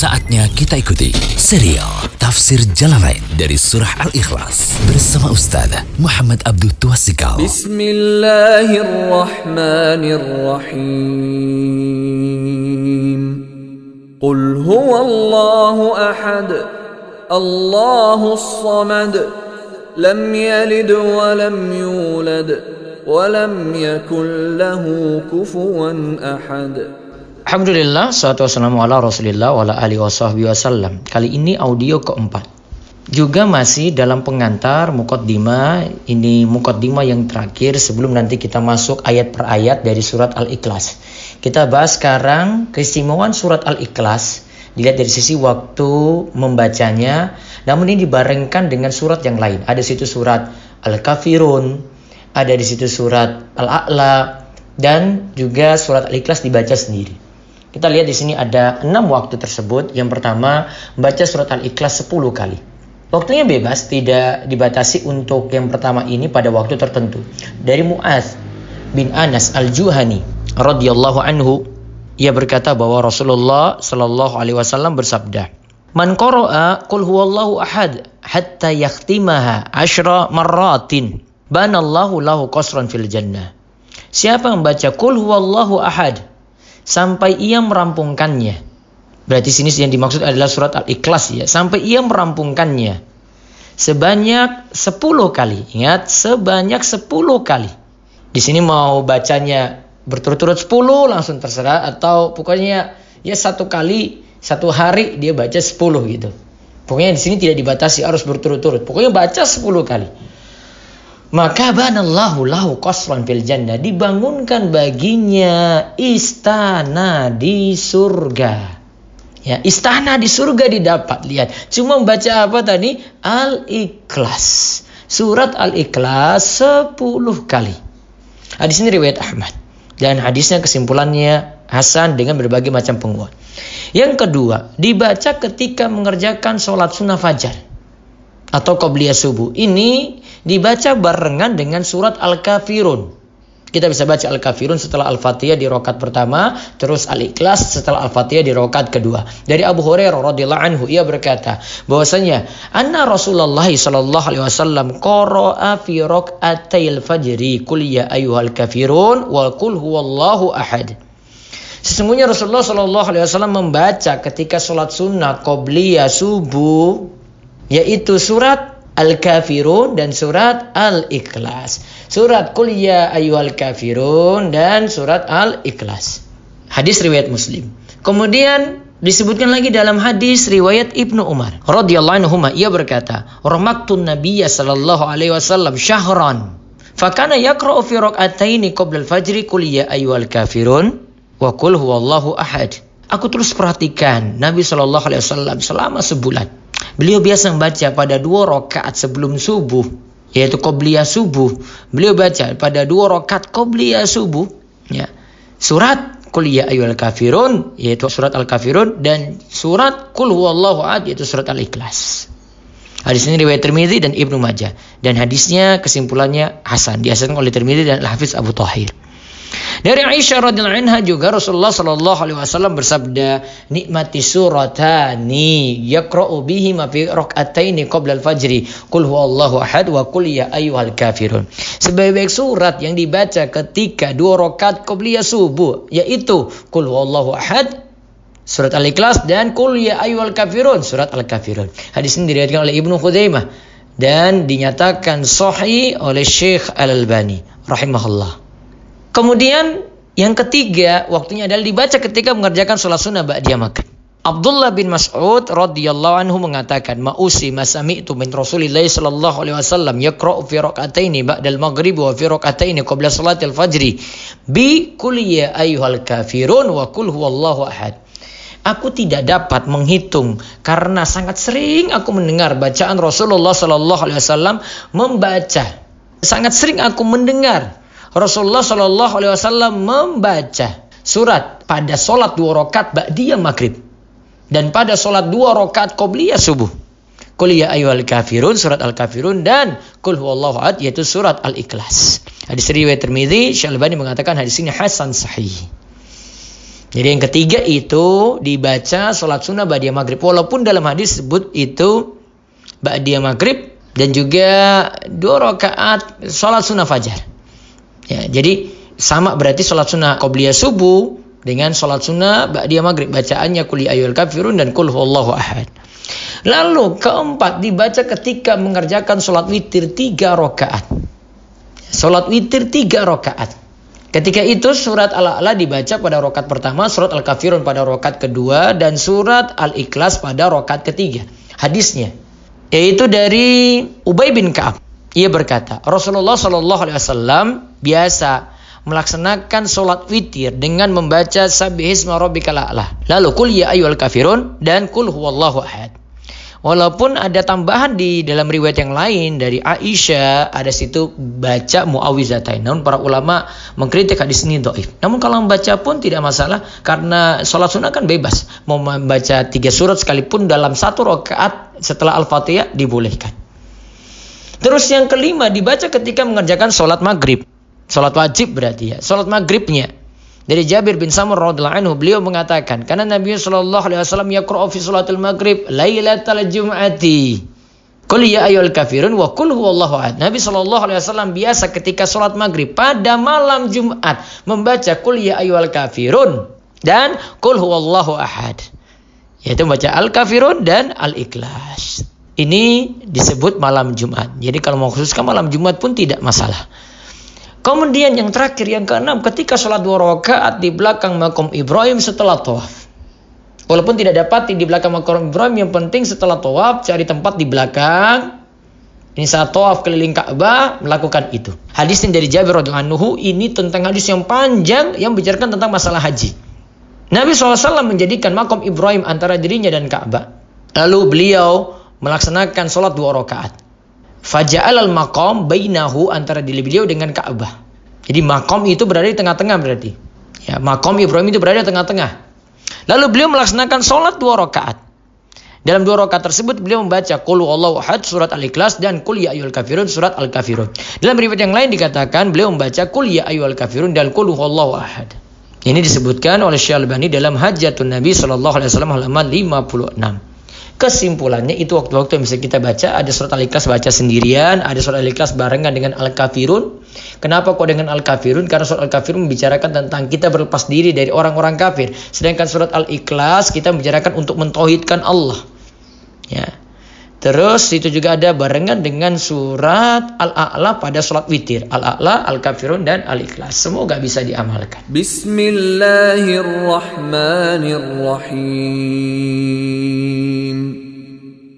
Saatnya kita ikuti serial Tafsir Jalalain dari Surah Al-Ikhlas bersama Ustaz Muhammad Abdul Tuasikal. Bismillahirrahmanirrahim. Qul huwallahu ahad. Allahus samad. Lam yalid wa lam yulad lam yakul lahu kufuwan ahad. Alhamdulillah, salatu wassalamu ala rasulillah wa ala alihi wasallam. Kali ini audio keempat. Juga masih dalam pengantar mukaddimah, ini mukaddimah yang terakhir sebelum nanti kita masuk ayat per ayat dari surat Al-Ikhlas. Kita bahas sekarang keistimewaan surat Al-Ikhlas dilihat dari sisi waktu membacanya, namun ini dibarengkan dengan surat yang lain. Ada situ surat Al-Kafirun, ada di situ surat Al-A'la, dan juga surat Al-Ikhlas dibaca sendiri. Kita lihat di sini ada enam waktu tersebut. Yang pertama, baca surat Al-Ikhlas 10 kali. Waktunya bebas, tidak dibatasi untuk yang pertama ini pada waktu tertentu. Dari Muaz bin Anas Al-Juhani radhiyallahu anhu, ia berkata bahwa Rasulullah shallallahu alaihi wasallam bersabda, "Man qara'a qul huwallahu ahad hatta yakhtimaha asyra marratin, banallahu lahu qasran fil jannah." Siapa membaca qul huwallahu ahad sampai ia merampungkannya. Berarti sini yang dimaksud adalah surat Al-Ikhlas ya, sampai ia merampungkannya. Sebanyak 10 kali. Ingat, sebanyak 10 kali. Di sini mau bacanya berturut-turut 10 langsung terserah atau pokoknya ya satu kali satu hari dia baca 10 gitu. Pokoknya di sini tidak dibatasi harus berturut-turut. Pokoknya baca 10 kali. Maka banallahu lahu qasran fil jannah. Dibangunkan baginya istana di surga. Ya, istana di surga didapat. Lihat, cuma membaca apa tadi? Al-Ikhlas. Surat Al-Ikhlas 10 kali. Hadis ini riwayat Ahmad. Dan hadisnya kesimpulannya Hasan dengan berbagai macam penguat. Yang kedua, dibaca ketika mengerjakan sholat sunnah fajar atau qobliyah subuh. Ini dibaca barengan dengan surat Al-Kafirun. Kita bisa baca Al-Kafirun setelah Al-Fatihah di rokat pertama, terus Al-Ikhlas setelah Al-Fatihah di rokat kedua. Dari Abu Hurairah radhiyallahu anhu ia berkata bahwasanya anna Rasulullah sallallahu alaihi wasallam qara'a fi rak'atayil fajri qul ya ayyuhal kafirun wa qul huwallahu ahad. Sesungguhnya Rasulullah Shallallahu Alaihi Wasallam membaca ketika sholat sunnah qobliyah subuh yaitu surat Al-Kafirun dan surat Al-Ikhlas. Surat Qul ya ayyuhal kafirun dan surat Al-Ikhlas. Hadis riwayat Muslim. Kemudian disebutkan lagi dalam hadis riwayat Ibnu Umar radhiyallahu anhu ia berkata, "Rahmatun Nabiyya sallallahu alaihi wasallam syahran." Fakana yaqra'u fi rak'ataini qabla al-fajr qul ya ayyuhal kafirun wa qul huwallahu ahad. Aku terus perhatikan Nabi Shallallahu alaihi wasallam selama sebulan Beliau biasa membaca pada dua rakaat sebelum subuh, yaitu qobliyah subuh. Beliau baca pada dua rakaat qobliyah subuh, ya. Surat Qul ya ayyuhal kafirun yaitu surat Al-Kafirun dan surat Qul huwallahu ahad yaitu surat Al-Ikhlas. Hadis ini riwayat Tirmidzi dan Ibnu Majah dan hadisnya kesimpulannya hasan dihasankan oleh Tirmidzi dan Al-Hafiz Abu Thahir. Dari Aisyah radhiyallahu anha juga Rasulullah sallallahu alaihi wasallam bersabda, "Nikmati suratani yaqra'u bihi ma fi rak'ataini qabla al-fajri. Qul huwallahu ahad wa qul ya ayyuhal kafirun." Sebaik-baik surat yang dibaca ketika dua rakaat qobliyah subuh yaitu Qul huwallahu ahad Surat Al-Ikhlas dan Qul ya ayyuhal kafirun surat Al-Kafirun. Hadis ini diriwayatkan oleh Ibnu Khuzaimah dan dinyatakan sahih oleh Syekh Al-Albani rahimahullah. Kemudian yang ketiga waktunya adalah dibaca ketika mengerjakan sholat sunnah ba'diyah maghrib. Abdullah bin Mas'ud radhiyallahu anhu mengatakan ma'usi masami'tu min Rasulillah sallallahu alaihi wasallam yaqra'u fi rak'ataini ba'dal maghrib wa fi rak'ataini qabla salatil fajri bi qul ya ayyuhal kafirun wa qul huwallahu ahad. Aku tidak dapat menghitung karena sangat sering aku mendengar bacaan Rasulullah sallallahu alaihi wasallam membaca. Sangat sering aku mendengar Rasulullah Shallallahu Alaihi Wasallam membaca surat pada sholat dua rakaat ba'diyah maghrib dan pada sholat dua rakaat qobliyah subuh. Qul ya ayyuhal kafirun surat al-kafirun dan qul huwallahu ahad yaitu surat al-ikhlas. Hadis riwayat Tirmizi, Syalbani mengatakan hadis ini hasan sahih. Jadi yang ketiga itu dibaca sholat sunnah ba'diyah maghrib. Walaupun dalam hadis sebut itu ba'diyah maghrib dan juga dua rakaat sholat sunnah fajar. Ya, jadi sama berarti sholat sunnah qobliyah subuh dengan sholat sunnah ba'diyah maghrib. Bacaannya kuli ayul kafirun dan kul huwallahu ahad. Lalu keempat dibaca ketika mengerjakan sholat witir tiga rakaat. Sholat witir tiga rakaat. Ketika itu surat Al-A'la dibaca pada rokat pertama, surat Al-Kafirun pada rokat kedua, dan surat Al-Ikhlas pada rokat ketiga. Hadisnya, yaitu dari Ubay bin Ka'ab. Ia berkata, Rasulullah Shallallahu Alaihi Wasallam biasa melaksanakan sholat witir dengan membaca Sabihisma Rabbikal A'la. Lalu kul ya ayyuhal kafirun dan kul huwallahu ahad. Walaupun ada tambahan di dalam riwayat yang lain dari Aisyah ada situ baca muawizatain. Namun para ulama mengkritik hadis ini doif. Namun kalau membaca pun tidak masalah karena sholat sunnah kan bebas. Mau membaca tiga surat sekalipun dalam satu rakaat setelah al-fatihah dibolehkan. Terus yang kelima dibaca ketika mengerjakan sholat maghrib. Sholat wajib berarti ya. Sholat maghribnya. Dari Jabir bin Samur radhiyallahu anhu beliau mengatakan, karena Nabi sallallahu alaihi wasallam yaqra'u fi salatil maghrib lailatal jum'ati. Qul ya ayyuhal kafirun wa qul huwallahu ahad. Nabi sallallahu alaihi wasallam biasa ketika salat maghrib pada malam Jumat membaca qul ya ayyuhal kafirun dan qul huwallahu ahad. Yaitu membaca al-kafirun dan al-ikhlas. Ini disebut malam Jumat. Jadi kalau mau khususkan malam Jumat pun tidak masalah. Kemudian yang terakhir yang keenam ketika sholat dua rakaat di belakang makom Ibrahim setelah tawaf. Walaupun tidak dapat di belakang makom Ibrahim yang penting setelah tawaf cari tempat di belakang. Ini saat tawaf keliling Ka'bah melakukan itu. Hadis ini dari Jabir radhiyallahu anhu ini tentang hadis yang panjang yang bicarakan tentang masalah haji. Nabi SAW menjadikan makom Ibrahim antara dirinya dan Ka'bah. Lalu beliau melaksanakan sholat dua rakaat. Faja'al al maqam bainahu antara diri beliau dengan Ka'bah. Jadi makom itu berada di tengah-tengah berarti. Ya, makom Ibrahim itu berada di tengah-tengah. Lalu beliau melaksanakan sholat dua rakaat. Dalam dua rakaat tersebut beliau membaca Qul Allahu Ahad surat Al-Ikhlas dan Qul Ya Ayyuhal Kafirun surat Al-Kafirun. Dalam riwayat yang lain dikatakan beliau membaca Qul Ya Ayyuhal Kafirun dan Qul Allahu Ahad. Ini disebutkan oleh Syekh Al-Bani dalam Hajjatun Nabi sallallahu alaihi wasallam halaman 56. Kesimpulannya itu waktu-waktu yang bisa kita baca ada surat Al-Ikhlas baca sendirian, ada surat Al-Ikhlas barengan dengan Al-Kafirun. Kenapa kok dengan Al-Kafirun? Karena surat Al-Kafirun membicarakan tentang kita berlepas diri dari orang-orang kafir. Sedangkan surat Al-Ikhlas kita membicarakan untuk mentauhidkan Allah. Ya. Terus itu juga ada barengan dengan surat Al-A'la pada surat witir. Al-A'la, Al-Kafirun dan Al-Ikhlas. Semoga bisa diamalkan. Bismillahirrahmanirrahim.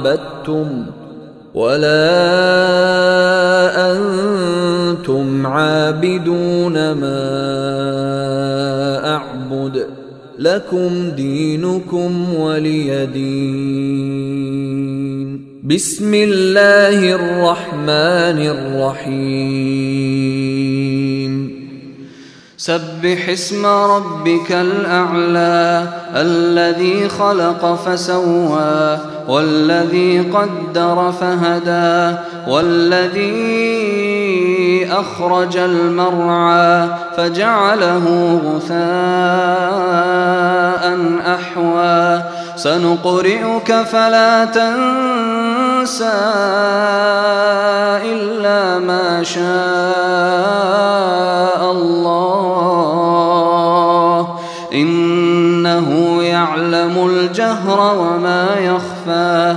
عبدتم ولا أنتم عابدون ما اعبد لكم دينكم ولي دين بسم الله الرحمن الرحيم سبح اسم ربك الأعلى الذي خلق فسوى والذي قدر فهدى والذي أخرج المرعى فجعله غثاء أحوى. سنقرئك فلا تنسى إلا ما شاء الله. إنه يعلم الجهر وما يخفى.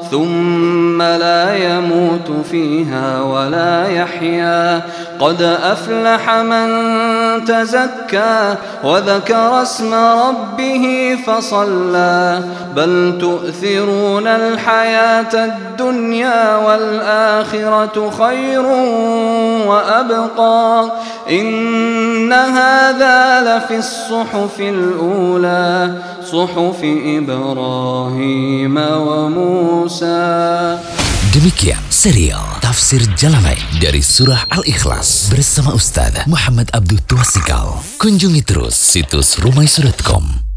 ثم لا يموت فيها ولا يحيا. قد أفلح من تزكى وذكر اسم ربه فصلى. بل تؤثرون الحياة الدنيا والآخرة خير وأبقى. إن هذا لفي الصحف الأولى صحف إبراهيم وموسى. Demikian serial Tafsir Jalalain dari Surah Al-Ikhlas bersama Ustaz Muhammad Abdul Tuasikal. Kunjungi terus situs rumaisurah.com